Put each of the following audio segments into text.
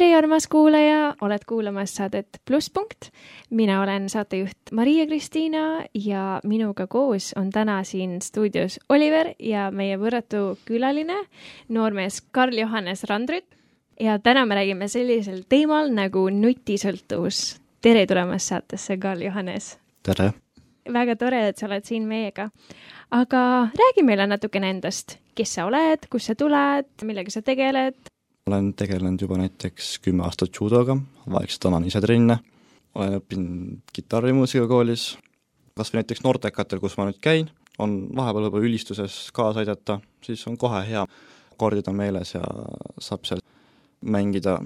tere, armas kuulaja, oled kuulamas saadet Plusspunkt. mina olen saatejuht Maria-Kristiina ja minuga koos on täna siin stuudios Oliver ja meie võrratu külaline, noormees Karl-Johannes Randrüt. ja täna me räägime sellisel teemal nagu nutisõltuvus. tere tulemast saatesse, Karl-Johannes. tere! väga tore, et sa oled siin meiega. aga räägi meile natukene endast, kes sa oled, kust sa tuled, millega sa tegeled? Olen tegelenud juba näiteks kümme aastat judoga, vaikselt annan ise trenne, olen õppinud kitarri muusikakoolis, kas või näiteks Nordekatel, kus ma nüüd käin, on vahepeal võib-olla ülistuses kaasa aidata, siis on kohe hea, akordid on meeles ja saab seal mängida.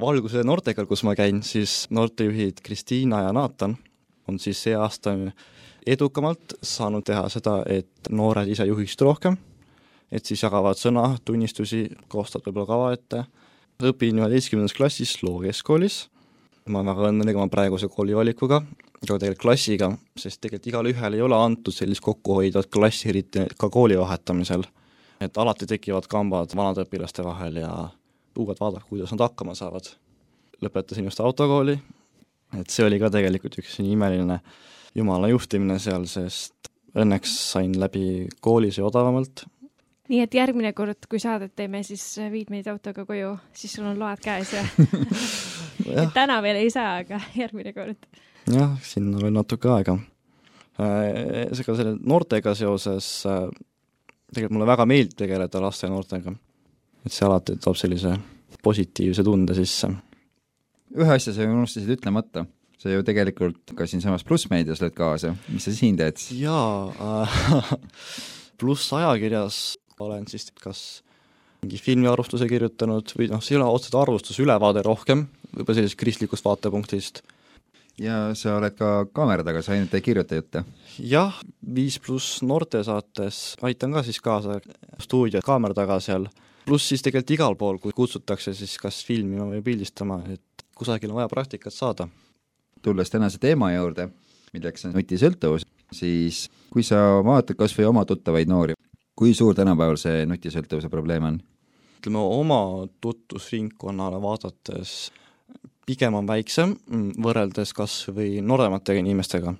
valguse Nordekal, kus ma käin, siis noortejuhid Kristiina ja Naatan on siis see aasta edukamalt saanud teha seda, et noored ise juhiksid rohkem et siis jagavad sõna, tunnistusi, koostavad võib-olla kava ette, õpin üheteistkümnendas klassis Loo keskkoolis, ma olen väga õnnelik oma praeguse koolivalikuga, aga tegelikult klassiga, sest tegelikult igale ühele ei ole antud sellist kokkuhoidvat klassi, eriti ka kooli vahetamisel. et alati tekivad kambad vanade õpilaste vahel ja uued vaadake, kuidas nad hakkama saavad. lõpetasin just autokooli, et see oli ka tegelikult üks imeline jumala juhtimine seal, sest õnneks sain läbi koolis ja odavamalt nii et järgmine kord, kui saadet teeme, siis viid meid autoga koju, siis sul on load käes ja et täna veel ei saa, aga järgmine kord. jah, sinna veel natuke aega. Ega selle noortega seoses äh, tegelikult mulle väga meeldib tegeleda laste ja noortega. et see alati toob sellise positiivse tunde sisse. ühe asja sa unustasid ütlemata sa ju tegelikult ka siinsamas Plussmeedias lööd kaasa, mis sa siin teed? jaa äh, pluss ajakirjas olen siis kas mingi filmiarvustuse kirjutanud või noh, see ei ole otseselt arvustus, ülevaade rohkem, võib-olla sellisest kristlikust vaatepunktist. ja sa oled ka kaamera taga, sa ainult ei kirjuta jutte? jah, Viis pluss noortesaates aitan ka siis kaasa stuudio kaamera taga seal, pluss siis tegelikult igal pool, kui kutsutakse siis kas filmima või pildistama, et kusagil on vaja praktikat saada. tulles tänase teema juurde, milleks on nutisõltuvus, siis kui sa vaatad kas või oma tuttavaid noori, kui suur tänapäeval see nutisõltuvuse probleem on? ütleme, oma tutvusringkonnale vaadates pigem on väiksem mm, võrreldes kas või nooremate inimestega.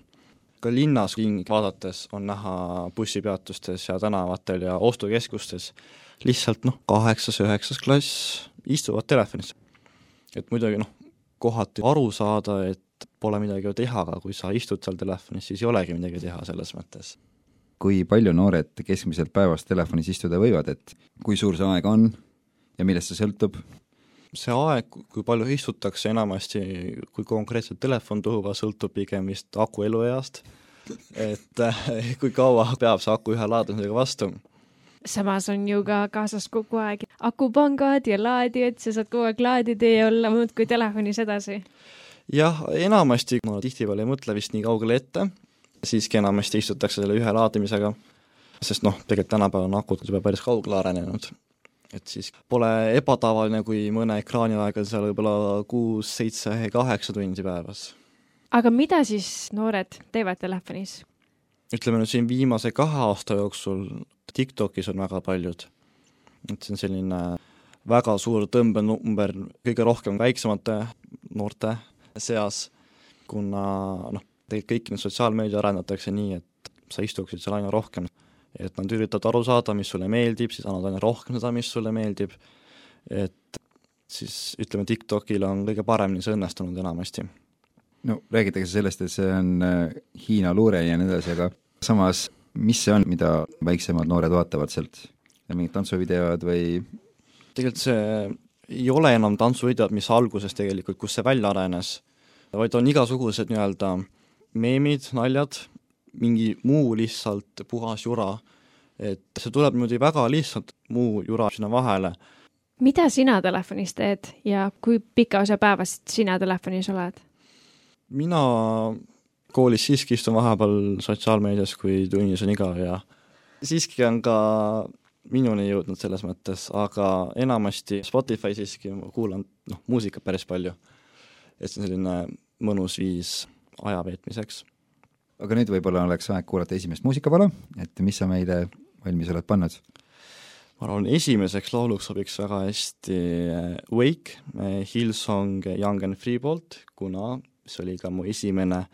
ka linnas ringi vaadates on näha bussipeatustes ja tänavatel ja ostukeskustes lihtsalt noh, kaheksas-üheksas klass istuvad telefonis. et muidugi noh, kohati aru saada, et pole midagi ju teha, aga kui sa istud seal telefonis, siis ei olegi midagi teha selles mõttes kui palju noored keskmiselt päevas telefonis istuda võivad, et kui suur see aeg on ja millest see sõltub? see aeg, kui palju istutakse enamasti, kui konkreetselt telefon tuua, sõltub pigem vist aku elueast, et eh, kui kaua peab see aku ühe laadimisega vastu. samas on ju ka kaasas kogu aeg akupangad ja laadijad, sa saad kogu aeg laadida ja olla muudkui telefonis edasi. jah, enamasti ma tihtipeale ei mõtle vist nii kaugele ette siiski enamasti istutakse selle ühe laadimisega, sest noh, tegelikult tänapäeval on akud juba päris kaugele arenenud. et siis pole ebatavaline, kui mõne ekraani aeg on seal võib-olla kuus, seitse, kaheksa tundi päevas. aga mida siis noored teevad telefonis? ütleme nüüd siin viimase kahe aasta jooksul TikTokis on väga paljud, et see on selline väga suur tõmbenumber kõige rohkem väiksemate noorte seas, kuna noh, tegelikult kõiki neid sotsiaalmeedia arendatakse nii, et sa istuksid seal aina rohkem. et nad üritavad aru saada, mis sulle meeldib, siis annavad aina rohkem seda, mis sulle meeldib, et siis ütleme, TikTokil on kõige paremini see õnnestunud enamasti. no räägitakse sellest, et see on äh, Hiina luure ja nii edasi, aga samas, mis see on, mida väiksemad noored vaatavad sealt? mingid tantsuvideod või? tegelikult see ei ole enam tantsuvideod, mis alguses tegelikult, kus see välja arenes, vaid on igasugused nii-öelda meemid, naljad, mingi muu lihtsalt puhas jura. et see tuleb niimoodi väga lihtsalt, muu jura sinna vahele. mida sina telefonis teed ja kui pika osa päevast sina telefonis oled? mina koolis siiski istun vahepeal sotsiaalmeedias, kui tunnis on igav ja siiski on ka minuni jõudnud selles mõttes, aga enamasti Spotify siiski kuulan noh, muusikat päris palju. et see on selline mõnus viis aja veetmiseks. aga nüüd võib-olla oleks aeg kuulata esimest muusikapala, et mis sa meile valmis oled pannud? ma arvan, esimeseks lauluks sobiks väga hästi äh, Wake, Hillsong Young and Free poolt, kuna see oli ka mu esimene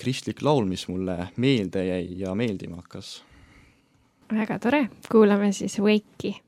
kristlik laul, mis mulle meelde jäi ja meeldima hakkas. väga tore, kuulame siis Wake'i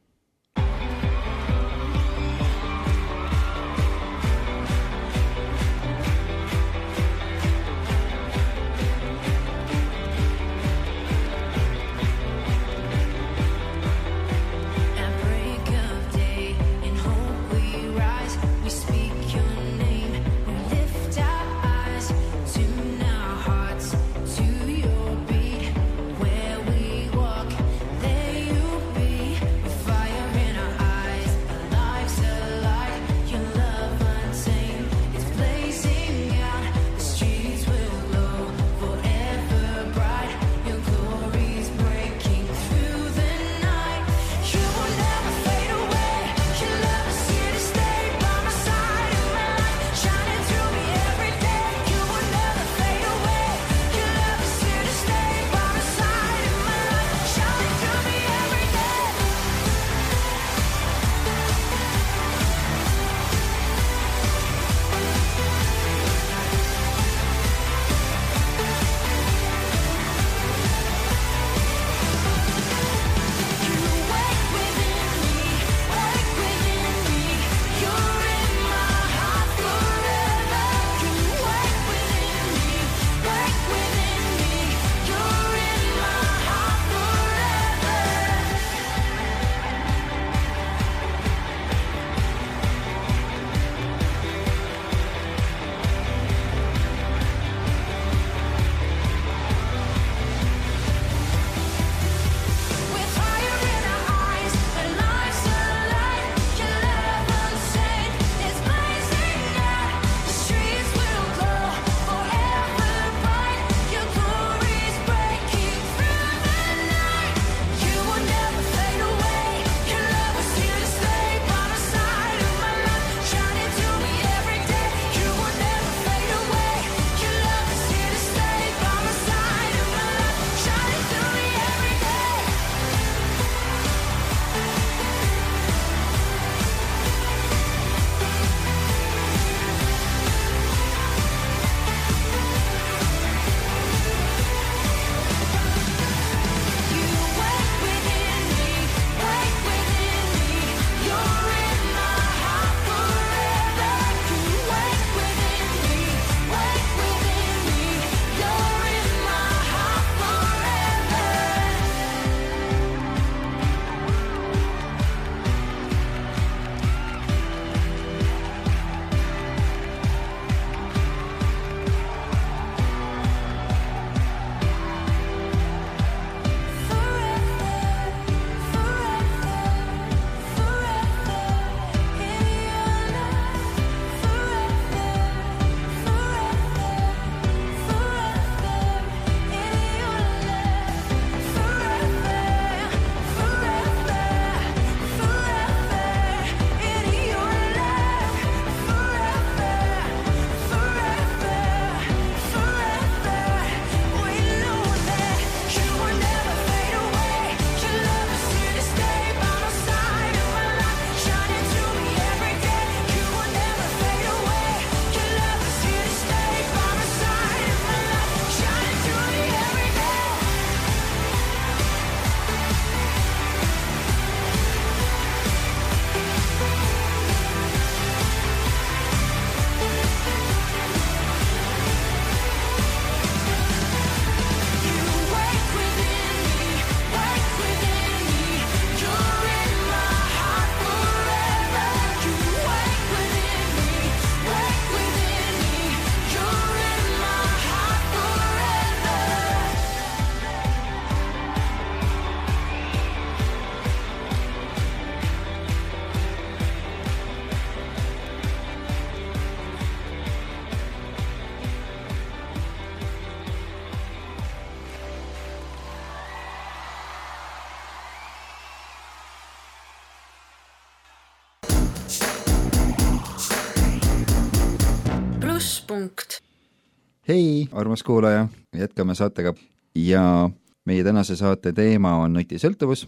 hei, armas kuulaja, jätkame saatega ja meie tänase saate teema on nutisõltuvus.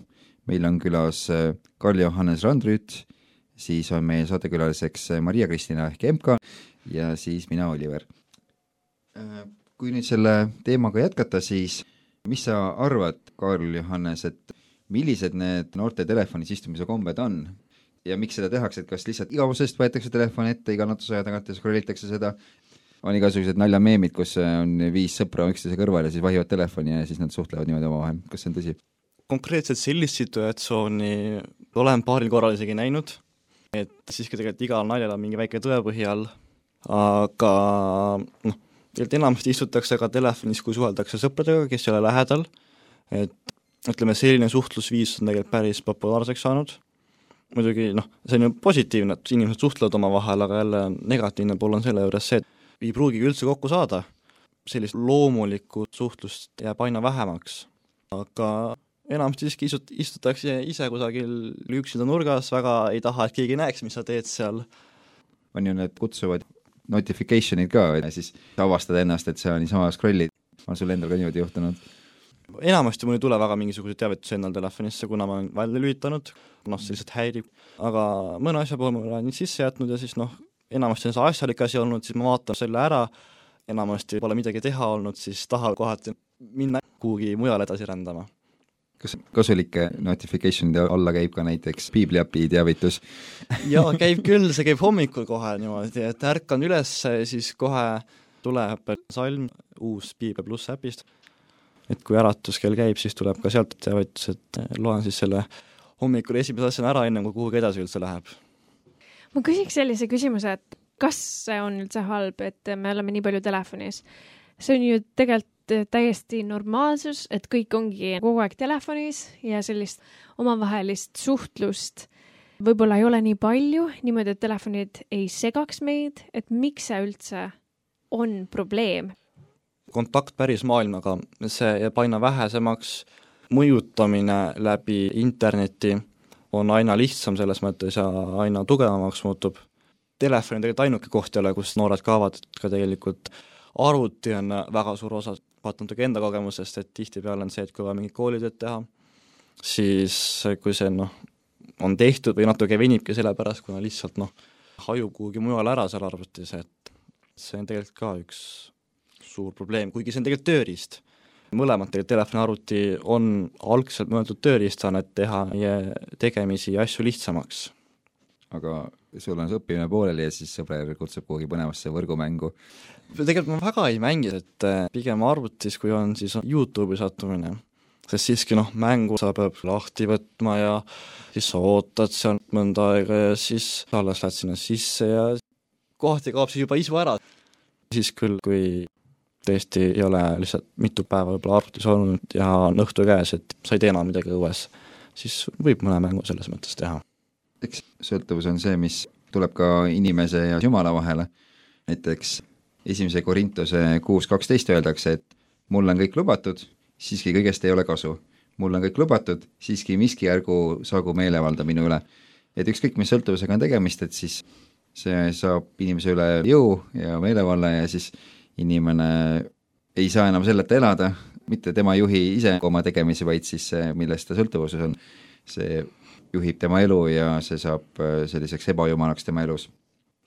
meil on külas äh, Karl-Johannes Randrüüt, siis on meie saatekülaliseks äh, Maria-Kristina ehk MK ja siis mina, Oliver. Kui nüüd selle teemaga jätkata, siis mis sa arvad, Karl-Johannes, et millised need noorte telefonis istumise kombed on ja miks seda tehakse, et kas lihtsalt igavusest võetakse telefon ette iga natuke aja tagant ja scroll itakse seda, on igasugused naljameemid, kus on viis sõpra üksteise kõrval ja siis vahivad telefoni ja siis nad suhtlevad niimoodi omavahel, kas see on tõsi? konkreetselt sellist situatsiooni olen paaril korral isegi näinud, et siiski tegelikult igal naljal on mingi väike tõepõhi all, aga noh, tegelikult enamasti istutakse ka telefonis, kui suheldakse sõpradega, kes ei ole lähedal, et ütleme, selline suhtlusviis on tegelikult päris populaarseks saanud muidugi noh, see on ju positiivne, et inimesed suhtlevad omavahel, aga jälle negatiivne pool on selle juures see, et ei pruugigi üldse kokku saada. sellist loomulikku suhtlust jääb aina vähemaks. aga enamasti siiski istut-, istutakse ise kusagil üksinda nurgas, väga ei taha, et keegi näeks, mis sa teed seal. on ju need kutsuvad notification'id ka ja siis avastad ennast, et sa niisama scroll'id. on sul endal ka niimoodi juhtunud? enamasti mul ei tule väga mingisuguseid teavitusi endal telefonisse, kuna ma olen välja lülitanud, noh, see lihtsalt häirib, aga mõne asja puhul ma olen sisse jätnud ja siis noh, enamasti on see asjalik asi olnud, siis ma vaatan selle ära, enamasti pole midagi teha olnud, siis tahab kohati minna kuhugi mujale edasi rändama. kas kasulike notification'ide alla käib ka näiteks piibliäpi teavitus jaa, käib küll, see käib hommikul kohe niimoodi, et ärkan üles, siis kohe tuleb salm uus Piibel pluss äpist et kui äratuskell käib, siis tuleb ka sealt teavitus, et loen siis selle hommikul esimese asjana ära, enne kui kuhugi edasi üldse läheb. Ma küsiks sellise küsimuse, et kas see on üldse halb, et me oleme nii palju telefonis? see on ju tegelikult täiesti normaalsus, et kõik ongi kogu aeg telefonis ja sellist omavahelist suhtlust võib-olla ei ole nii palju, niimoodi, et telefonid ei segaks meid, et miks see üldse on probleem? kontakt päris maailmaga, see jääb aina vähesemaks, mõjutamine läbi interneti on aina lihtsam selles mõttes ja aina tugevamaks muutub. Telefon on tegelikult ainuke koht ole, kus noored kaovad, ka tegelikult arvuti on väga suur osa, vaatan natuke enda kogemusest, et tihtipeale on see, et kui vaja mingit koolitööd teha, siis kui see noh, on tehtud või natuke venibki selle pärast, kuna lihtsalt noh, hajub kuhugi mujale ära seal arvutis, et see on tegelikult ka üks suur probleem, kuigi see on tegelikult tööriist. Mõlemad tegelikult telefon ja arvuti on algselt mõeldud tööriistana, et teha meie tegemisi ja asju lihtsamaks. aga sul on see õppimine pooleli ja siis sõber kutsub kuhugi põnevasse võrgumängu? tegelikult ma väga ei mängi, et eh, pigem arvutis, kui on siis Youtube'i sattumine sest siiski noh, mängu sa pead lahti võtma ja siis sa ootad seal mõnda aega ja siis alles lähed sinna sisse ja kohati kaob siis juba isu ära. siis küll, kui tõesti ei ole lihtsalt mitu päeva võib-olla arvutis olnud ja on õhtu käes, et sa ei tee enam midagi õues, siis võib mõne mängu selles mõttes teha. eks sõltuvus on see, mis tuleb ka inimese ja Jumala vahele. näiteks esimese Korintuse kuus kaksteist öeldakse, et mulle on kõik lubatud, siiski kõigest ei ole kasu. mulle on kõik lubatud, siiski miski ärgu saagu meelevalda minu üle. et ükskõik, mis sõltuvusega on tegemist, et siis see saab inimese üle jõu ja meelevalla ja siis inimene ei saa enam selleta elada, mitte tema juhi ise oma tegemisi, vaid siis see, millest ta sõltuvuses on, see juhib tema elu ja see saab äh, selliseks ebajumalaks tema elus.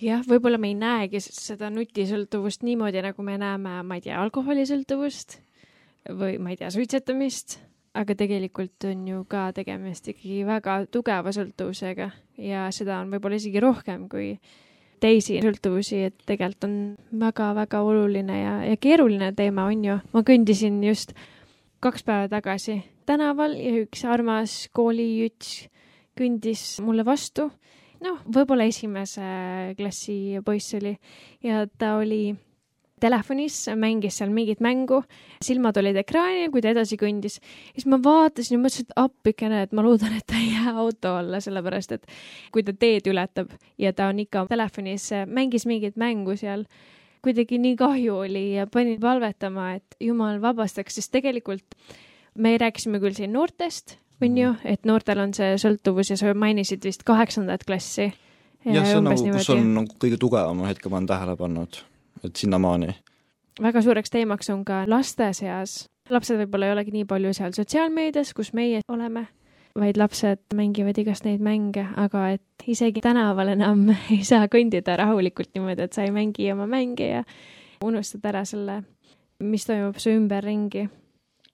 jah, võib-olla me ei näegi seda nutisõltuvust niimoodi, nagu me näeme, ma ei tea, alkoholisõltuvust või ma ei tea, suitsetamist, aga tegelikult on ju ka tegemist ikkagi väga tugeva sõltuvusega ja seda on võib-olla isegi rohkem kui teisi sõltuvusi, et tegelikult on väga-väga oluline ja, ja keeruline teema, on ju. ma kõndisin just kaks päeva tagasi tänaval ja üks armas koolijüts kõndis mulle vastu. noh, võib-olla esimese klassi poiss oli ja ta oli telefonis, mängis seal mingit mängu, silmad olid ekraanil, kui ta edasi kõndis. siis ma vaatasin ja mõtlesin, et appikene, et ma loodan, et ta ei jää auto alla, sellepärast et kui ta teed ületab ja ta on ikka telefonis, mängis mingit mängu seal, kuidagi nii kahju oli ja panin palvetama, et jumal vabastaks, sest tegelikult me rääkisime küll siin noortest, on ju, et noortel on see sõltuvus ja sa mainisid vist kaheksandat klassi. jah, see on nagu, kus on nagu kõige tugevam hetkel ma olen tähele pannud et sinnamaani. väga suureks teemaks on ka laste seas, lapsed võib-olla ei olegi nii palju seal sotsiaalmeedias, kus meie oleme, vaid lapsed mängivad igast neid mänge, aga et isegi tänaval enam ei saa kõndida rahulikult niimoodi, et sa ei mängi oma mänge ja unustad ära selle, mis toimub su ümberringi.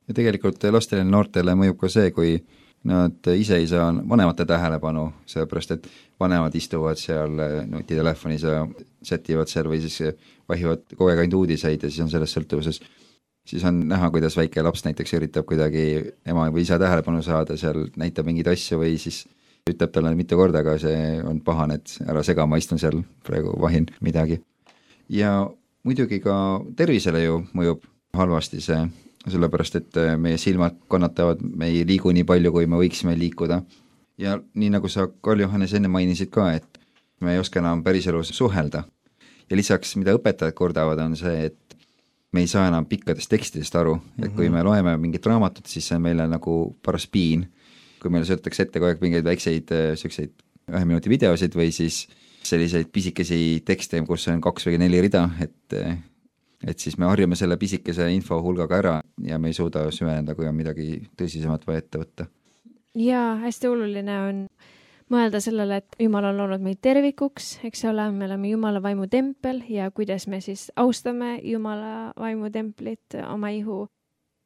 ja tegelikult lastele ja noortele mõjub ka see, kui nad ise ei saa vanemate tähelepanu, sellepärast et vanemad istuvad seal nutitelefonis ja sätivad seal või siis vahivad kogu aeg ainult uudiseid ja siis on sellest sõltuvuses. siis on näha, kuidas väike laps näiteks üritab kuidagi ema või isa tähelepanu saada, seal näitab mingeid asju või siis ütleb talle mitu korda, aga see on pahane, et ära sega, ma istun seal praegu vahin midagi. ja muidugi ka tervisele ju mõjub halvasti see sellepärast et äh, meie silmad kannatavad, me ei liigu nii palju, kui me võiksime liikuda. ja nii, nagu sa, Karl-Johannes, enne mainisid ka, et me ei oska enam päriselus suhelda. ja lisaks, mida õpetajad kordavad, on see, et me ei saa enam pikkadest tekstidest aru, et kui me mhm. loeme mingit raamatut, siis see on meile nagu paras piin. kui meile söödetakse ette kogu aeg mingeid väikseid niisuguseid äh, ühe minuti videosid või siis selliseid pisikesi tekste, kus on kaks või neli rida, et äh, et siis me harjume selle pisikese info hulgaga ära ja me ei suuda süveneda, kui on midagi tõsisemat vaja ette võtta. jaa, hästi oluline on mõelda sellele, et Jumal on loonud meid tervikuks, eks ole, me oleme Jumala vaimu tempel ja kuidas me siis austame Jumala vaimu templit, oma ihu.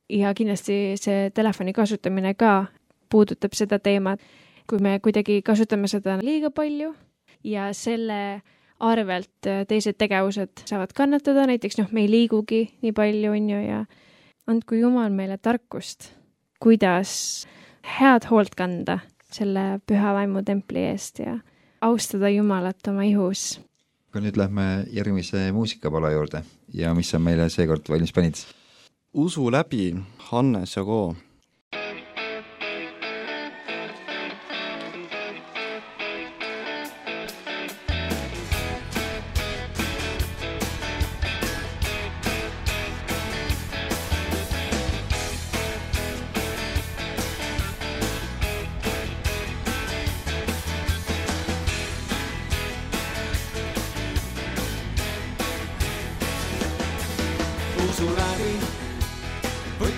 ja kindlasti see telefoni kasutamine ka puudutab seda teemat, kui me kuidagi kasutame seda liiga palju ja selle arvelt äh, teised tegevused saavad kannatada, näiteks noh, me ei liigugi nii palju, on ju, ja andku Jumal meile tarkust, kuidas head hoolt kanda selle püha vaimu templi eest ja austada Jumalat oma ihus. aga nüüd lähme järgmise muusikapala juurde ja mis sa meile seekord valmis panid? usu läbi, Hannes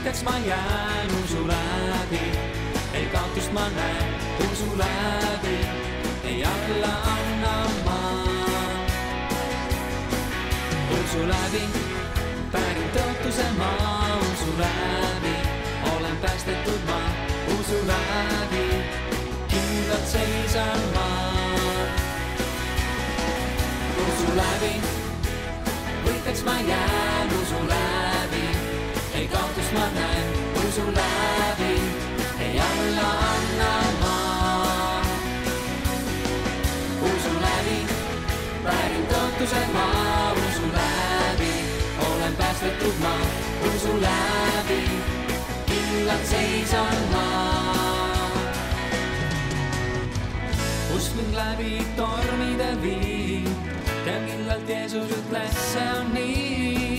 kindlaks ma jään, usu läbi. ei kaotust ma näen, usu läbi. ei alla anna ma. usu läbi, pärin tõotuse ma, usu läbi. olen päästetud ma, usu läbi. kindlalt seisan ma. usu läbi, võitjaks ma jään, usu läbi kus ma näen usu läbi, ei alla anna ma. usu läbi, väärin tõotused ma, usu läbi, olen päästetud ma, usu läbi, kindlalt seisan ma. usk mind läbi tormide viib, tean kindlalt Jeesus ütles, see on nii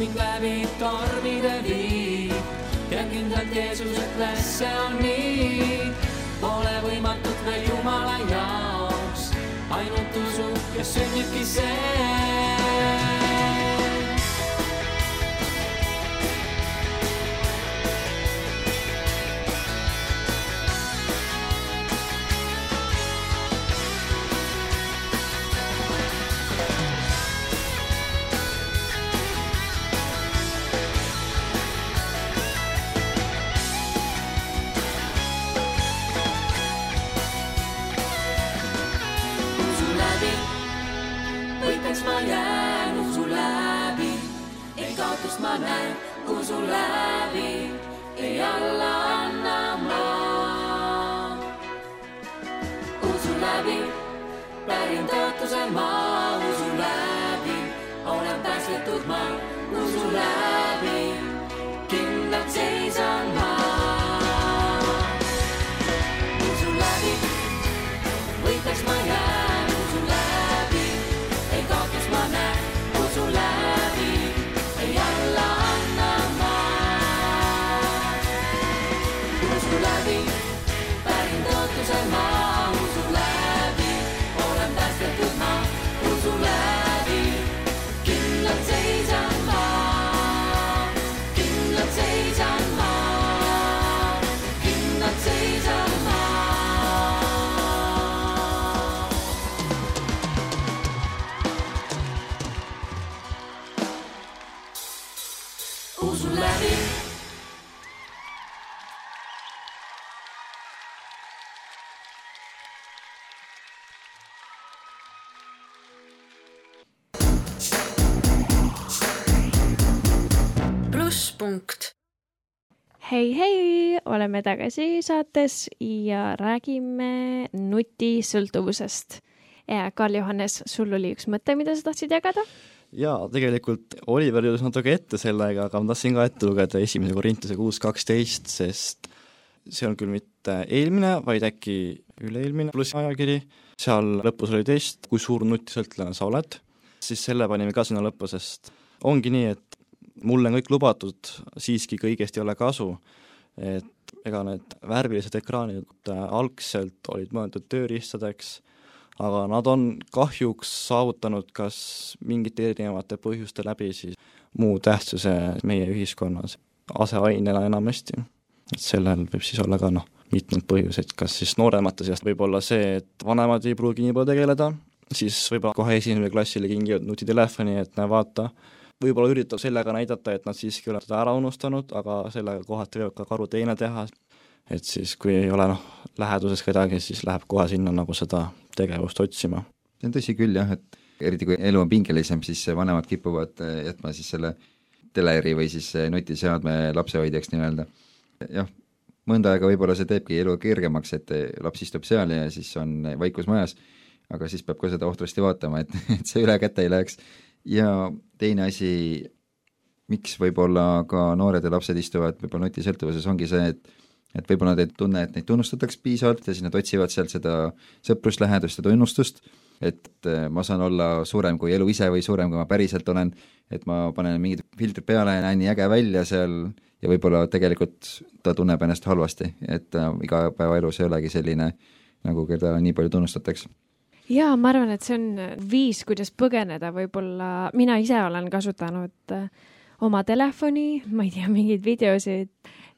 mind läbi tormide viib, tean kindlalt Jeesus ütles, see on nii. Pole võimatut veel Jumala jaoks, ainult usu ja sünnibki see hei, hei, oleme tagasi saates ja räägime nutisõltuvusest. Karl-Johannes, sul oli üks mõte, mida sa tahtsid jagada? jaa, tegelikult Oliver jõudis natuke ette sellega, aga ma tahtsin ka ette lugeda esimese Korintuse kuus kaksteist, sest see on küll mitte eelmine, vaid äkki üle-eelmine pluss ajakiri, seal lõpus oli test, kui suur nutisõltlane sa oled, siis selle panime ka sinna lõppu, sest ongi nii, et mulle on kõik lubatud, siiski kõigest ei ole kasu. et ega need värvilised ekraanid äh, algselt olid mõeldud tööriistadeks, aga nad on kahjuks saavutanud kas mingite erinevate põhjuste läbi siis muu tähtsuse meie ühiskonnas, aseainena enamasti. et sellel võib siis olla ka noh, mitmeid põhjuseid, kas siis nooremate seast võib olla see, et vanemad ei pruugi nii palju tegeleda, siis võib-olla kohe esimesele klassile kingivad nutitelefoni, et näe, vaata, võib-olla üritab sellega näidata, et nad siiski on seda ära unustanud, aga sellega kohati võib ka karu teine teha, et siis, kui ei ole noh, läheduses kedagi, siis läheb kohe sinna nagu seda tegevust otsima. see on tõsi küll jah, et eriti kui elu on pingelisem, siis vanemad kipuvad eh, jätma siis selle teleri või siis eh, nutiseadme lapsehoidjaks nii-öelda. jah, mõnda aega võib-olla see teebki elu kergemaks, et eh, laps istub seal ja siis on vaikus majas, aga siis peab ka seda ohtrasti vaatama, et, et see üle käte ei läheks. Ja teine asi, miks võib-olla ka noored ja lapsed istuvad võib-olla nutisõltuvuses, ongi see, et et võib-olla nad ei tunne, et neid tunnustatakse piisavalt ja siis nad otsivad sealt seda sõpruslähedust ja tunnustust, et eh, ma saan olla suurem kui elu ise või suurem, kui ma päriselt olen, et ma panen mingid filtrid peale ja näen nii äge välja seal ja võib-olla tegelikult ta tunneb ennast halvasti, et äh, igapäevaelus ei olegi selline, nagu keda nii palju tunnustatakse. jaa, ma arvan, et see on viis, kuidas põgeneda, võib-olla mina ise olen kasutanud äh, oma telefoni, ma ei tea, mingeid videosid,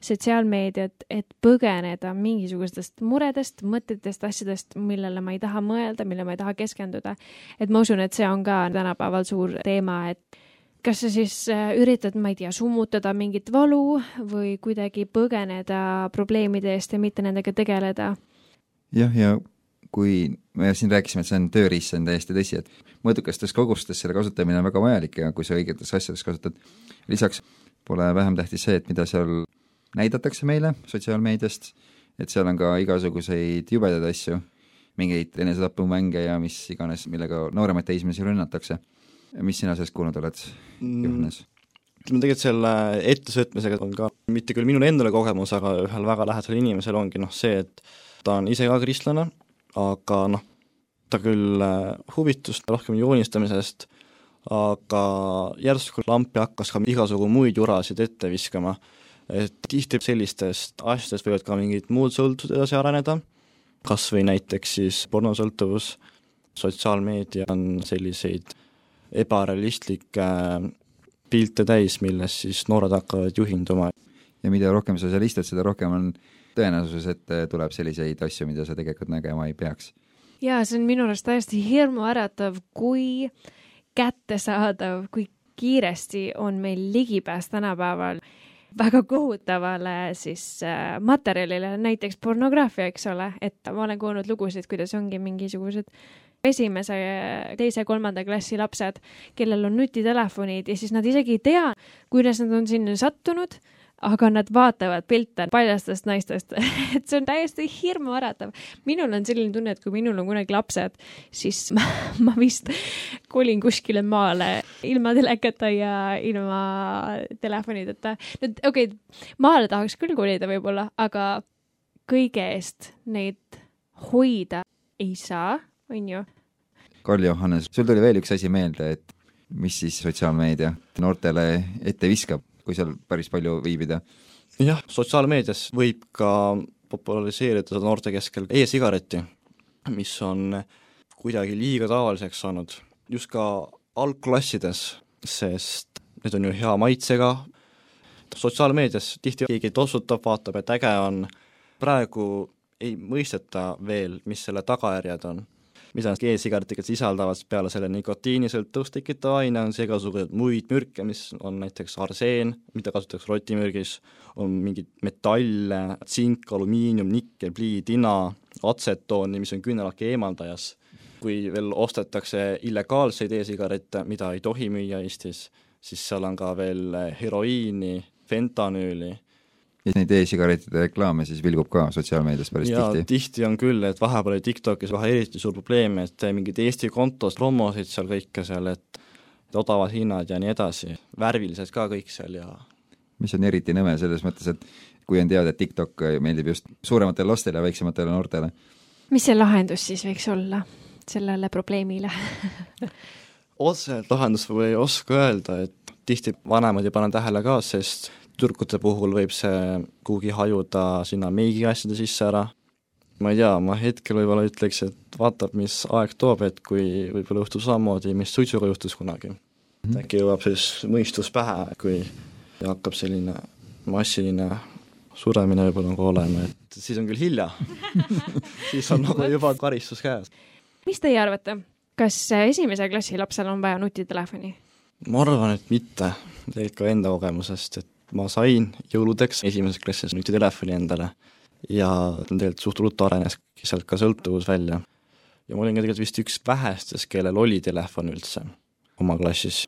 sotsiaalmeediat, et põgeneda mingisugustest muredest, mõtetest, asjadest, millele ma ei taha mõelda, millele ma ei taha keskenduda. et ma usun, et see on ka tänapäeval suur teema, et kas sa siis äh, üritad, ma ei tea, summutada mingit valu või kuidagi põgeneda probleemide eest ja mitte nendega tegeleda. jah, ja kui me siin rääkisime, et see on tööriist, see on täiesti tõsi, et mõõdukastes kogustes selle kasutamine on väga vajalik ja kui sa õigetes asjades kasutad, lisaks pole vähem tähtis see, et mida seal näidatakse meile sotsiaalmeediast, et seal on ka igasuguseid jubedaid asju, mingeid enesetapumänge ja mis iganes, millega nooremaid teismelisi rünnatakse. mis sina sellest kuulnud oled, Johannes? ütleme tegelikult selle ettesõitmisega on ka mitte küll minul endale kogemus, aga ühel väga lähedasel inimesel ongi noh see, et ta on ise ka kristlane, aga noh, ta küll äh, huvitus rohkem joonistamisest, aga järsku lampi hakkas ka igasugu muid jurasid ette viskama, et tihti sellistest asjadest võivad ka mingid muud sõltuvused edasi areneda, kas või näiteks siis pornosõltuvus, sotsiaalmeedia on selliseid ebarealistlikke pilte täis, millest siis noored hakkavad juhinduma. Ja mida rohkem sa seal istud, seda rohkem on tõenäosus, et äh, tuleb selliseid asju, mida sa tegelikult nägema ei peaks. ja see on minu arust täiesti hirmuäratav, kui kättesaadav, kui kiiresti on meil ligipääs tänapäeval väga kohutavale siis äh, materjalile, näiteks pornograafia, eks ole, et ma olen kuulnud lugusid, kuidas ongi mingisugused esimese, teise, kolmanda klassi lapsed, kellel on nutitelefonid ja siis nad isegi ei tea, kuidas nad on sinna sattunud, aga nad vaatavad pilte paljastest naistest et see on täiesti hirmuäratav. minul on selline tunne, et kui minul on kunagi lapsed, siis ma, ma vist kolin kuskile maale ilma telekata ja ilma telefonideta. nüüd okei okay,, maale tahaks küll kolida võib-olla, aga kõige eest neid hoida ei saa, on ju. Karl Johannes, sul tuli veel üks asi meelde, et mis siis sotsiaalmeedia noortele ette viskab, kui seal päris palju viibida? jah, sotsiaalmeedias võib ka populariseerida noorte keskel e-sigaretti, mis on kuidagi liiga tavaliseks saanud, just ka algklassides, sest need on ju hea maitsega, sotsiaalmeedias tihti keegi tossutab, vaatab, et äge on, praegu ei mõisteta veel, mis selle tagajärjed on mida need e-sigaretid sisaldavad, peale selle nikotiinisõltuvust tekitava aine on see igasuguseid muid mürke, mis on näiteks arseen, mida kasutatakse rotimürgis, on mingeid metalle, tsink, alumiinium, nikkel, plii, tina, atsetooni, mis on küünelake eemaldajas. kui veel ostetakse illegaalseid e-sigarette, mida ei tohi müüa Eestis, siis seal on ka veel heroiini, fentanüüli ja neid e-sigarettide reklaame siis vilgub ka sotsiaalmeedias päris ja, tihti? tihti on küll, et vahepeal oli TikTokis kohe eriti suur probleem, et mingid Eesti kontos promosid seal kõike seal, et odavad hinnad ja nii edasi, värvilised ka kõik seal ja mis on eriti nõme selles mõttes, et kui on teada, et TikTok meeldib just suurematele lastele ja väiksematele noortele. mis see lahendus siis võiks olla sellele probleemile otseselt lahendust võib-olla ei oska öelda, et tihti vanemad ei pane tähele ka, sest tüdrukute puhul võib see kuhugi hajuda sinna meigiasjade sisse ära, ma ei tea, ma hetkel võib-olla ütleks, et vaatab, mis aeg toob, et kui võib-olla juhtub samamoodi, mis suitsuga juhtus kunagi mm. -hmm. äkki jõuab siis mõistus pähe, kui hakkab selline massiline suremine võib-olla nagu olema, et siis on küll hilja siis on nagu juba karistus käes. mis teie arvate, kas esimese klassi lapsel on vaja nutitelefoni? ma arvan, et mitte, tegelikult ka enda kogemusest, et ma sain jõuludeks esimeses klassis nutitelefoni endale ja tegelikult suht ruttu areneski sealt ka sõltuvus välja. ja ma olin ka tegelikult vist üks vähestest, kellel oli telefon üldse oma klassis.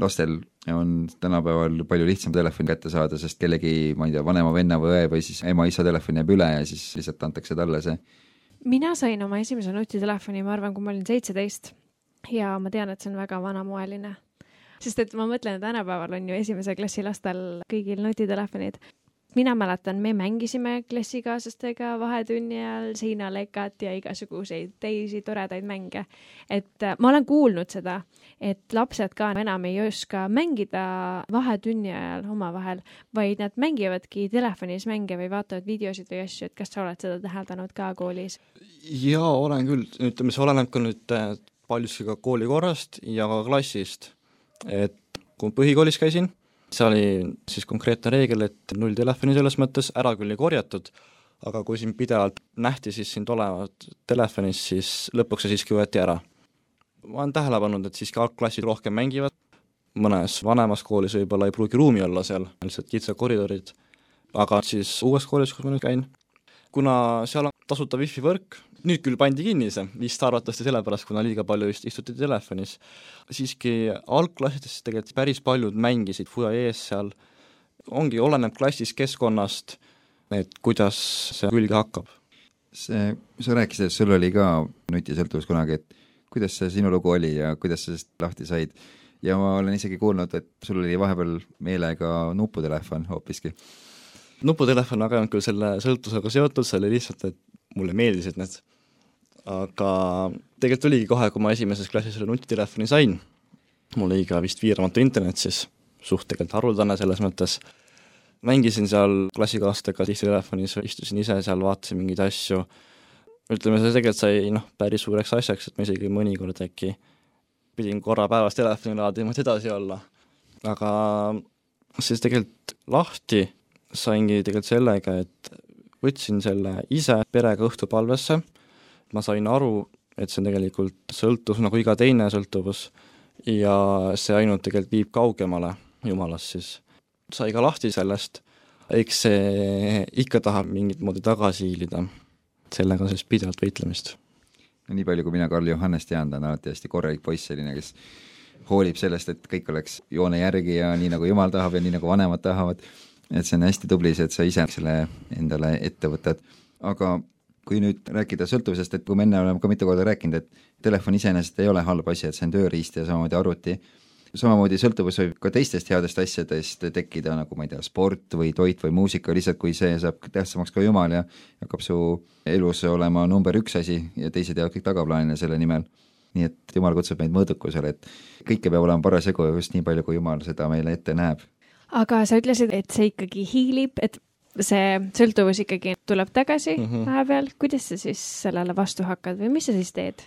lastel on tänapäeval palju lihtsam telefoni kätte saada, sest kellegi, ma ei tea, vanema venna või õe või siis ema-isa telefon jääb üle ja siis lihtsalt antakse talle see. mina sain oma esimese nutitelefoni, ma arvan, kui ma olin seitseteist ja ma tean, et see on väga vanamoeline sest et ma mõtlen, et tänapäeval on ju esimese klassi lastel kõigil nutitelefonid. mina mäletan, me mängisime klassikaaslastega vahetunni ajal seinalekat ja igasuguseid teisi toredaid mänge. et äh, ma olen kuulnud seda, et lapsed ka enam ei oska mängida vahetunni ajal omavahel, vaid nad mängivadki telefonis mänge või vaatavad videosid või asju, et kas sa oled seda täheldanud ka koolis? jaa, olen küll, ütleme, see oleneb ka nüüd äh, paljuski ka koolikorrast ja ka klassist et kui põhikoolis käisin, see oli siis konkreetne reegel, et null telefoni selles mõttes, ära küll ei korjatud, aga kui sind pidevalt nähti siis sind olevat telefonis, siis lõpuks see siiski võeti ära. ma olen tähele pannud, et siiski algklassid rohkem mängivad, mõnes vanemas koolis võib-olla ei pruugi ruumi olla seal, lihtsalt kitsad koridorid, aga siis uues koolis, kus ma nüüd käin, kuna seal on tasuta wifi võrk, nüüd küll pandi kinni see, vist arvatavasti sellepärast, kuna liiga palju vist istuti telefonis. siiski algklassides tegelikult päris paljud mängisid fuajees seal, ongi, oleneb klassist, keskkonnast, et kuidas see külge hakkab. see, sa rääkisid, et sul oli ka nutisõltuvus kunagi, et kuidas see sinu lugu oli ja kuidas sa sellest lahti said? ja ma olen isegi kuulnud, et sul oli vahepeal meelega nuputelefon hoopiski nuputelefon aga ei olnud küll selle sõltuvusega seotud, see oli lihtsalt, et mulle meeldisid need. Aga tegelikult oligi kohe, kui ma esimeses klassis selle nutitelefoni sain, mul oli ka vist piiramatu internet siis, suht tegelikult haruldane selles mõttes, mängisin seal klassikaaslastega tihti telefonis, istusin ise seal, vaatasin mingeid asju, ütleme, see tegelikult sai noh, päris suureks asjaks, et ma isegi mõnikord äkki pidin korra päevas telefoni laadima, et edasi olla. aga siis tegelikult lahti saingi tegelikult sellega, et võtsin selle ise perega õhtupalvesse ma sain aru, et see on tegelikult sõltuvus nagu iga teine sõltuvus ja see ainult tegelikult viib kaugemale Jumalast siis. sai ka lahti sellest, eks see ikka tahab mingit moodi tagasi hiilida, sellega on siis pidevalt võitlemist. no nii palju, kui mina Karl Johannest tean, ta on alati hästi korralik poiss, selline, kes hoolib sellest, et kõik oleks joone järgi ja nii, nagu jumal tahab ja nii, nagu vanemad tahavad, et see on hästi tubli, et sa ise selle endale ette võtad. aga kui nüüd rääkida sõltuvusest, et kui me enne oleme ka mitu korda rääkinud, et telefon iseenesest ei ole halb asi, et see on tööriist ja samamoodi arvuti, samamoodi sõltuvus võib ka teistest headest asjadest tekkida, nagu ma ei tea, sport või toit või muusika, lihtsalt kui see saab tähtsamaks ka Jumal ja hakkab su elus olema number üks asi ja teised jäävad kõik tagaplaanile selle nimel. nii et Jumal kutsub meid mõõdukusele, et kõike peab olema parasjagu just nii palju, kui Jumal seda meile ette näeb. Aga sa ütlesid, et see ikkagi hiilib, et see sõltuvus ikkagi tuleb tagasi mm -hmm. vahepeal, kuidas sa siis sellele vastu hakkad või mis sa siis teed?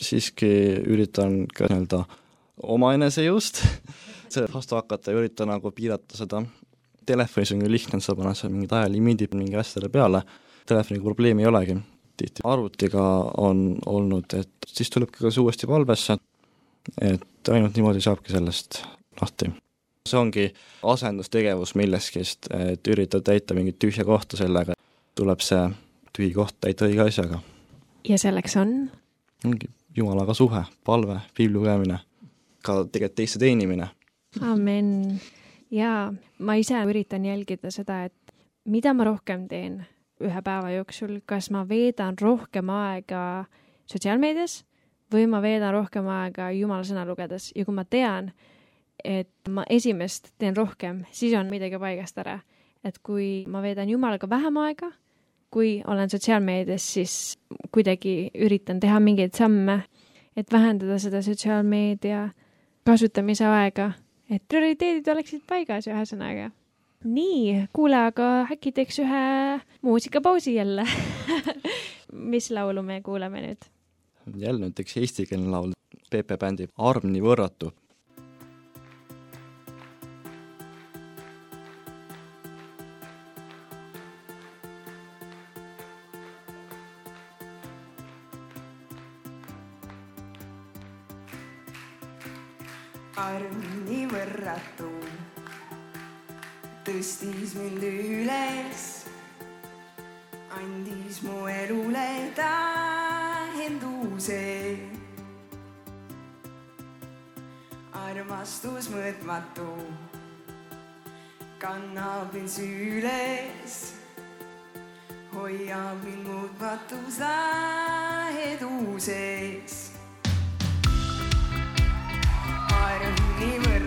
siiski üritan ka nii-öelda oma enesejõust vastu hakata ja üritan nagu piirata seda. Telefonis on küll lihtne, sa paned seal mingid ajalimiidid mingi asjadele peale, telefoniga probleemi ei olegi. tihti arvutiga on olnud, et siis tulebki kas uuesti valvesse, et ainult niimoodi saabki sellest lahti see ongi asendustegevus millestki, et üritad täita mingit tühja kohta sellega, tuleb see tühi koht täita õige asjaga. ja selleks on? ongi Jumalaga suhe, palve, piibli lugemine, ka tegelikult teiste teenimine. amen. jaa, ma ise üritan jälgida seda, et mida ma rohkem teen ühe päeva jooksul, kas ma veedan rohkem aega sotsiaalmeedias või ma veedan rohkem aega Jumala sõna lugedes ja kui ma tean, et ma esimest teen rohkem, siis on midagi paigast ära. et kui ma veedan Jumalaga vähem aega, kui olen sotsiaalmeedias, siis kuidagi üritan teha mingeid samme, et vähendada seda sotsiaalmeedia kasutamise aega, et prioriteedid oleksid paigas, ühesõnaga. nii, kuule, aga äkki teeks ühe muusikapausi jälle mis laulu me kuuleme nüüd? jälle näiteks eestikeelne laul, Pepe bändi Arm nii võrratu tõstis mind üles, andis mu elule tähenduse. armastus mõõtmatu kannab mind süles, hoiab mind muutmatus läheduses arm nii võrratu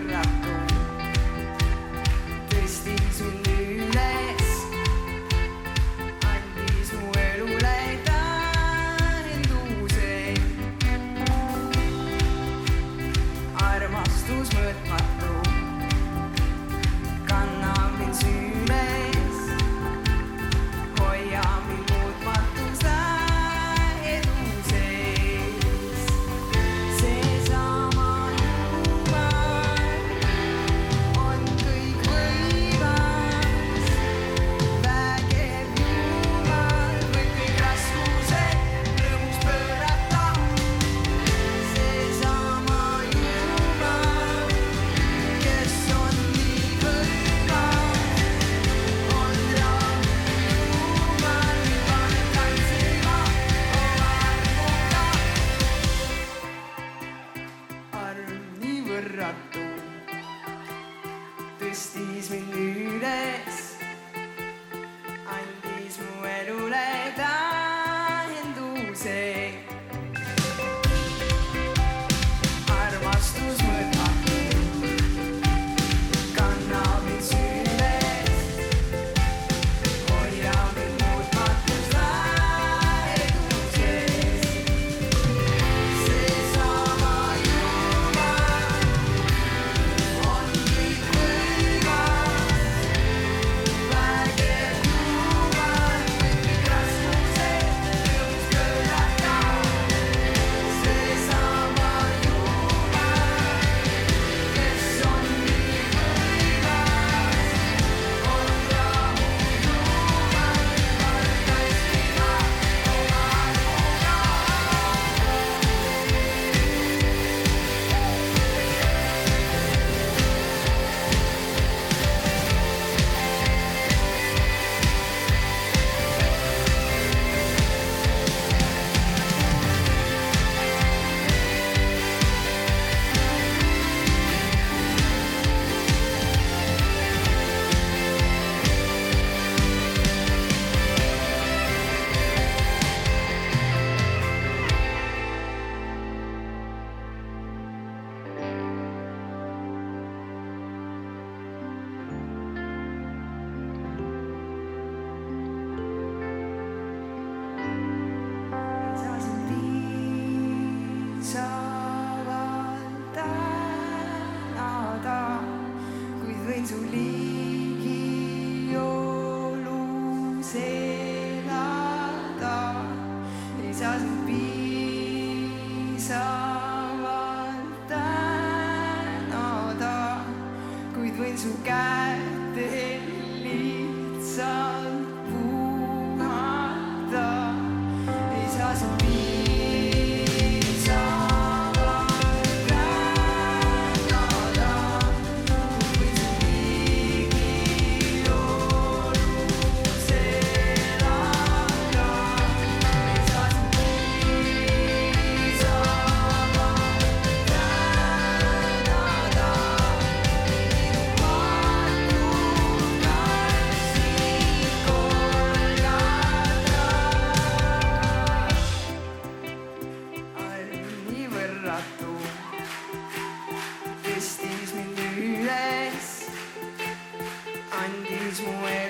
andis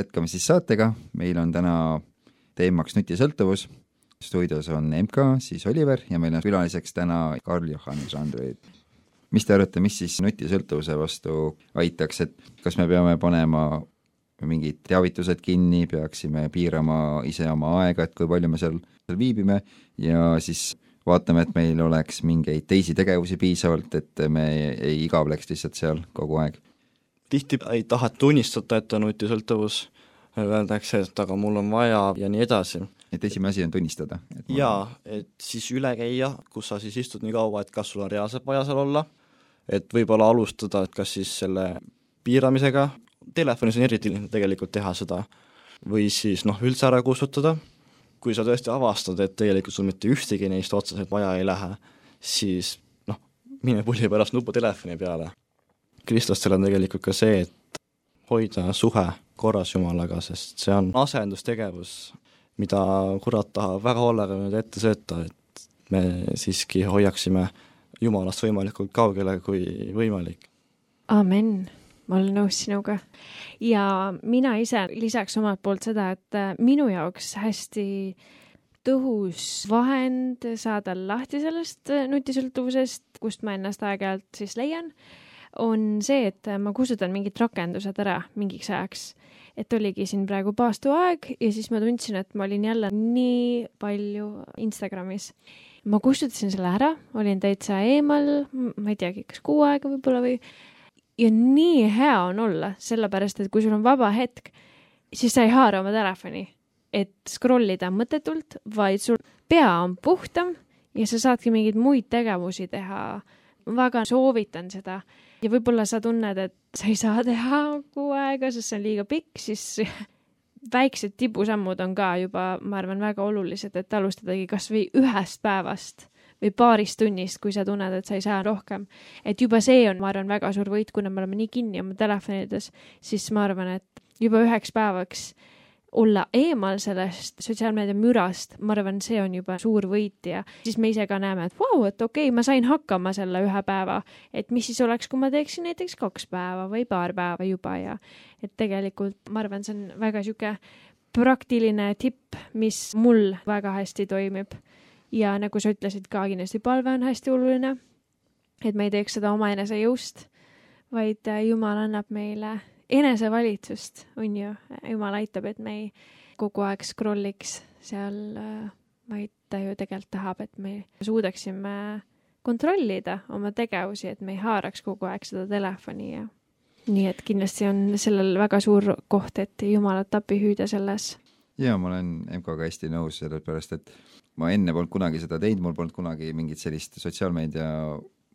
jätkame siis saatega, meil on täna teemaks nutisõltuvus. stuudios on MK, siis Oliver ja meil on külaliseks täna Karl-Johan Žandrid. mis te arvate, mis siis nutisõltuvuse vastu aitaks, et kas me peame panema mingid teavitused kinni, peaksime piirama ise oma aega, et kui palju me seal, seal viibime ja siis vaatame, et meil oleks mingeid teisi tegevusi piisavalt, et me ei igavleks lihtsalt seal kogu aeg tihti ei taheta tunnistada, et on nutisõltuvus, öeldakse, et aga mul on vaja ja nii edasi. et esimene asi on tunnistada. jaa, et siis üle käia, kus sa siis istud nii kaua, et kas sul on reaalselt vaja seal olla, et võib-olla alustada, et kas siis selle piiramisega, telefonis on eriti lihtne tegelikult teha seda, või siis noh, üldse ära kustutada, kui sa tõesti avastad, et tegelikult sul mitte ühtegi neist otseselt vaja ei lähe, siis noh, mine pulli pärast nupitelefoni peale. Kristlastel on tegelikult ka see, et hoida suhe korras Jumalaga, sest see on asendustegevus, mida kurat tahab väga hoolega nüüd ette sööta, et me siiski hoiaksime Jumalast võimalikult kaugele kui võimalik. amen, ma olen nõus sinuga. ja mina ise lisaks omalt poolt seda, et äh, minu jaoks hästi tõhus vahend saada lahti sellest äh, nutisõltuvusest, kust ma ennast aeg-ajalt siis leian, on see, et ma kustutan mingid rakendused ära mingiks ajaks. et oligi siin praegu paastuaeg ja siis ma tundsin, et ma olin jälle nii palju Instagramis ma kustutasin selle ära, olin täitsa eemal, ma ei teagi, kas kuu aega võib-olla või ja nii hea on olla, sellepärast et kui sul on vaba hetk, siis sa ei haara oma telefoni, et scroll ida mõttetult, vaid sul pea on puhtam ja sa saadki mingeid muid tegevusi teha. väga soovitan seda ja võib-olla sa tunned, et sa ei saa teha kuu aega, sest see on liiga pikk, siis väiksed tibusammud on ka juba, ma arvan, väga olulised, et alustadagi kasvõi ühest päevast või paarist tunnist, kui sa tunned, et sa ei saa rohkem. et juba see on, ma arvan, väga suur võit, kuna me oleme nii kinni oma telefonides, siis ma arvan, et juba üheks päevaks olla eemal sellest sotsiaalmeedia mürast, ma arvan, see on juba suur võit ja siis me ise ka näeme, et vau wow,, et okei okay,, ma sain hakkama selle ühe päeva, et mis siis oleks, kui ma teeksin näiteks kaks päeva või paar päeva juba ja et tegelikult ma arvan, see on väga sihuke praktiline tipp, mis mul väga hästi toimib. ja nagu sa ütlesid ka, kindlasti palve on hästi oluline. et me ei teeks seda omaenese jõust, vaid Jumal annab meile enesevalitsust, on ju, jumal aitab, et me ei kogu aeg scroll'iks seal, vaid ta ju tegelikult tahab, et me suudaksime kontrollida oma tegevusi, et me ei haaraks kogu aeg seda telefoni ja nii et kindlasti on sellel väga suur koht, et jumalat appi hüüda selles. jaa, ma olen MK-ga hästi nõus, sellepärast et ma enne polnud kunagi seda teinud, mul polnud kunagi mingit sellist sotsiaalmeedia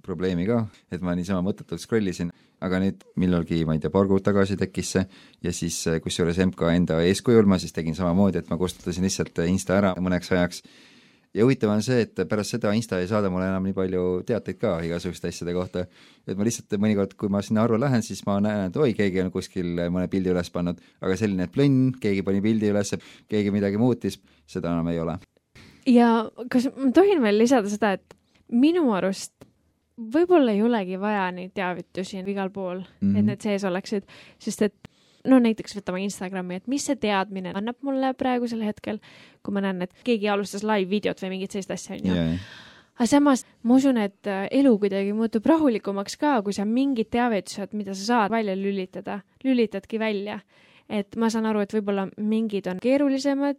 probleemi ka, et ma niisama mõttetult scroll isin, aga nüüd millalgi, ma ei tea, paar kuud tagasi tekkis see ja siis kusjuures MK enda eeskujul ma siis tegin samamoodi, et ma kustutasin lihtsalt Insta ära mõneks ajaks. Ja huvitav on see, et pärast seda Insta ei saada mulle enam nii palju teateid ka igasuguste asjade kohta, et ma lihtsalt mõnikord, kui ma sinna arvu lähen, siis ma näen, et oi, keegi on kuskil mõne pildi üles pannud, aga selline, plõnn, keegi pani pildi üles, keegi midagi muutis, seda enam ei ole. ja kas ma tohin veel lisada seda, et minu arust võib-olla ei olegi vaja neid teavitusi igal pool mm, -hmm. et Mhm. need sees oleksid, sest et no näiteks võtame Instagrami, et mis see teadmine annab mulle praegusel hetkel, kui ma näen, et keegi alustas live-videot või mingit sellist asja, onju. aga samas ma usun, et äh, elu kuidagi muutub rahulikumaks ka, kui sa mingid teavitused, mida sa saad välja lülitada, lülitadki välja. et ma saan aru, et võib-olla mingid on keerulisemad,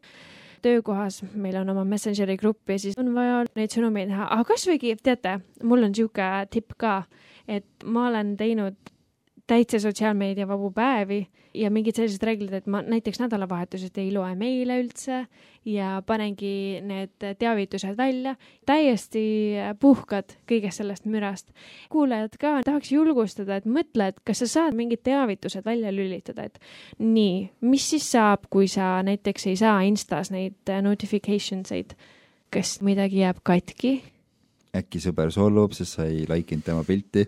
töökohas meil on oma Messengeri grupp ja siis on vaja neid sõnumeid näha, aga kasvõigi, teate, mul on niisugune tipp ka, et ma olen teinud täitsa sotsiaalmeedia vabu päevi ja mingid sellised reeglid, et ma näiteks nädalavahetuseti ei loe meile üldse ja panengi need teavitused välja, täiesti puhkad kõigest sellest mürast. kuulajad ka tahaks julgustada, et mõtle, et kas sa saad mingid teavitused välja lülitada, et nii, mis siis saab, kui sa näiteks ei saa Instas neid notifications eid, kas midagi jääb katki? Äkki sõber solvub, sest sa ei like inud tema pilti,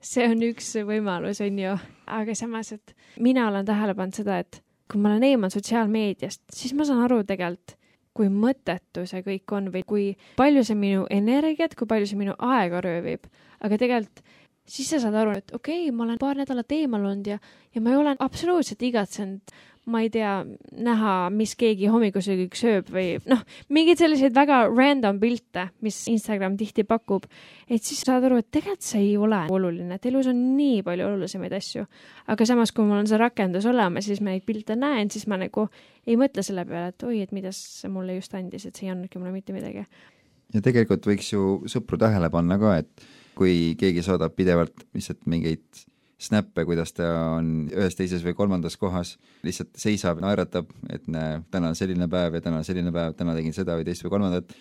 see on üks võimalus, on ju, aga samas, et mina olen tähele pannud seda, et kui ma olen eemal sotsiaalmeediast, siis ma saan aru tegelikult, kui mõttetu see kõik on või kui palju see minu energiat, kui palju see minu aega röövib. aga tegelikult siis sa saad aru, et okei okay,, ma olen paar nädalat eemal olnud ja, ja ma ei ole absoluutselt igatsenud, ma ei tea, näha, mis keegi hommikusöögiks sööb või noh, mingeid selliseid väga random pilte, mis Instagram tihti pakub. et siis saad aru, et tegelikult see ei ole oluline, et elus on nii palju olulisemaid asju. aga samas, kui mul on see rakendus olemas, siis ma neid pilte näen, siis ma nagu ei mõtle selle peale, et oi, et mida see mulle just andis, et see ei andnudki mulle mitte midagi. ja tegelikult võiks ju sõpru tähele panna ka, et kui keegi saadab pidevalt lihtsalt mingeid snappe, kuidas ta on ühes, teises või kolmandas kohas, lihtsalt seisab, naeratab, et näe, täna on selline päev ja täna on selline päev, täna tegin seda või teist või kolmandat,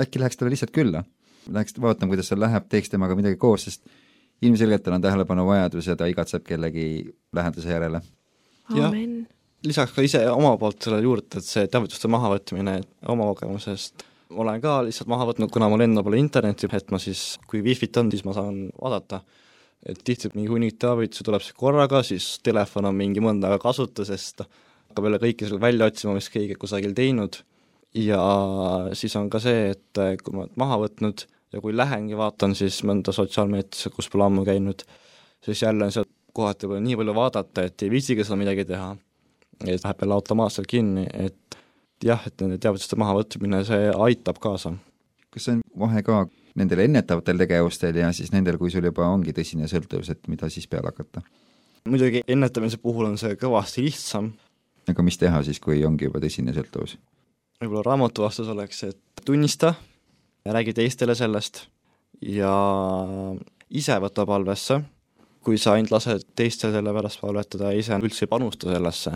äkki läheks talle lihtsalt külla. Läheks vaatama, kuidas seal läheb, teeks temaga midagi koos, sest ilmselgelt tal on tähelepanuvajadus ja ta igatseb kellegi läheduse järele. Jah. amen. lisaks ka ise oma poolt selle juurde, et see teavituste mahavõtmine oma kogemusest, olen ka lihtsalt maha võtnud, kuna mul endal pole internetti, et ma siis, kui wifi't on, siis ma saan vaadata. Et tihti mingi hunnik teavitusi tuleb siis korraga, siis telefon on mingi mõnda aega kasutusest, hakkab jälle kõike seal välja otsima, mis keegi kusagil teinud ja siis on ka see, et kui ma olen maha võtnud ja kui lähengi vaatan siis mõnda sotsiaalmeediasse, kus pole ammu käinud, siis jälle on seal kohati pole nii palju vaadata, et ei viitsigi seal midagi teha. et läheb jälle automaatselt kinni, et jah, et nende teavituste mahavõtmine, see aitab kaasa. kas see on vahe ka nendel ennetavatel tegevustel ja siis nendel, kui sul juba ongi tõsine sõltuvus, et mida siis peale hakata? muidugi ennetamise puhul on see kõvasti lihtsam, aga mis teha siis, kui ongi juba tõsine sõltuvus? võib-olla raamatu vastus oleks, et tunnista ja räägi teistele sellest ja ise võta palvesse, kui sa ainult lased teistel selle pärast palvetada ja ise üldse ei panusta sellesse,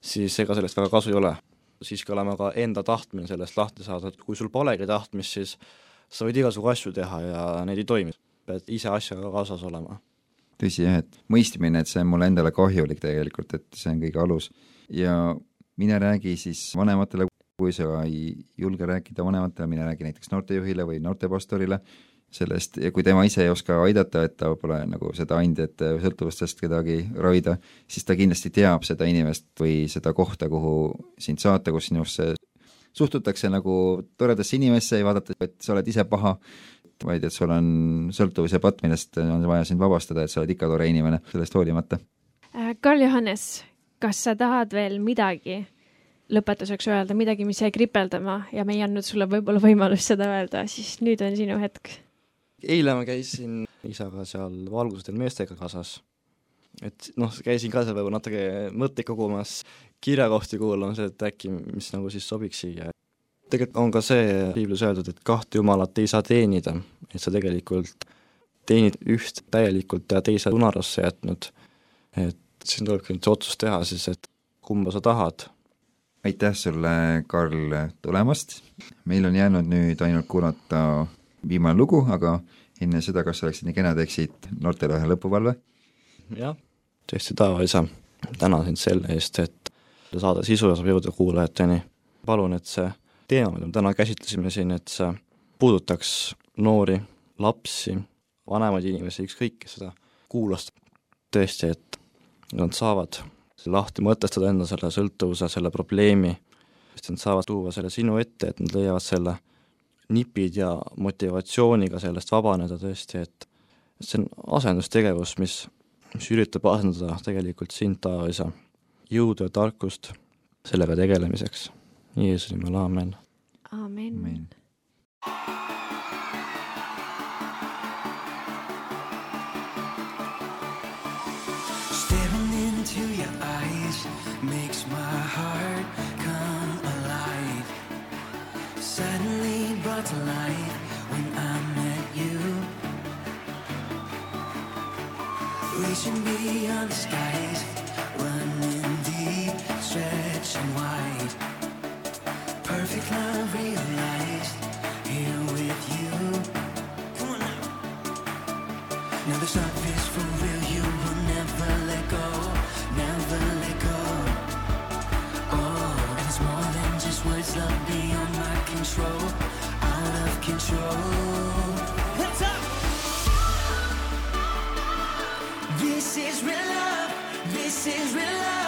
siis ega sellest väga kasu ei ole. siiski olema ka enda tahtmine sellest lahti saada, et kui sul polegi tahtmist, siis sa võid igasugu asju teha ja need ei toimi. pead ise asjaga kaasas olema. tõsi jah, et mõistmine, et see on mulle endale kahjulik tegelikult, et see on kõige alus. ja mine räägi siis vanematele, kui sa ei julge rääkida vanematele, mine räägi näiteks noortejuhile või noortepastorile, sellest ja kui tema ise ei oska aidata, et ta pole nagu seda andjat sõltuvustest kedagi ravida, siis ta kindlasti teab seda inimest või seda kohta, kuhu sind saata, kus sinusse suhtutakse nagu toredasse inimesse, ei vaadata, et sa oled ise paha, vaid et sul on sõltuvuse patt, millest on vaja sind vabastada, et sa oled ikka tore inimene sellest hoolimata. Äh, Karl-Johannes, kas sa tahad veel midagi lõpetuseks öelda, midagi, mis jäi kripeldama ja me ei andnud sulle võib-olla võimalust seda öelda, siis nüüd on sinu hetk. eile ma käisin isaga seal valgustel meestega kaasas. et noh, käisin ka seal võib-olla natuke mõtteid kogumas, kirjakohti kuulamas, et äkki, mis nagu siis sobiks siia. tegelikult on ka see piiblis öeldud, et kahte jumalat ei saa teenida, et sa tegelikult teenid üht täielikult ja teise unarasse jätnud. et siin tulebki nüüd see otsus teha siis, et kumba sa tahad aitäh sulle, Karl, tulemast. meil on jäänud nüüd ainult kuulata viimane lugu, aga enne seda, kas sa oleksid nii kena, teeksid noortele ühe lõpupalve? jah, tõesti, tavaisa, tänan sind selle eest, et saade sisu saab jõuda kuulajateni. palun, et see teema, mida me täna käsitlesime siin, et see puudutaks noori, lapsi, vanemaid inimesi, ükskõik, kes seda kuulas, tõesti, et nad saavad lahti mõtestada enda selle sõltuvuse, selle probleemi, sest nad saavad tuua selle sinu ette, et nad leiavad selle nipid ja motivatsiooniga sellest vabaneda tõesti, et see on asendustegevus, mis, mis üritab asendada tegelikult sind, Taavisa, jõudu ja tarkust sellega tegelemiseks. Jeesuse nimel, aamen. aamen, amen. Staring into your eyes makes my heart come alive. Suddenly brought to life when I met you. Reaching beyond the skies, control, out of control. What's up? This is real love, this is real love.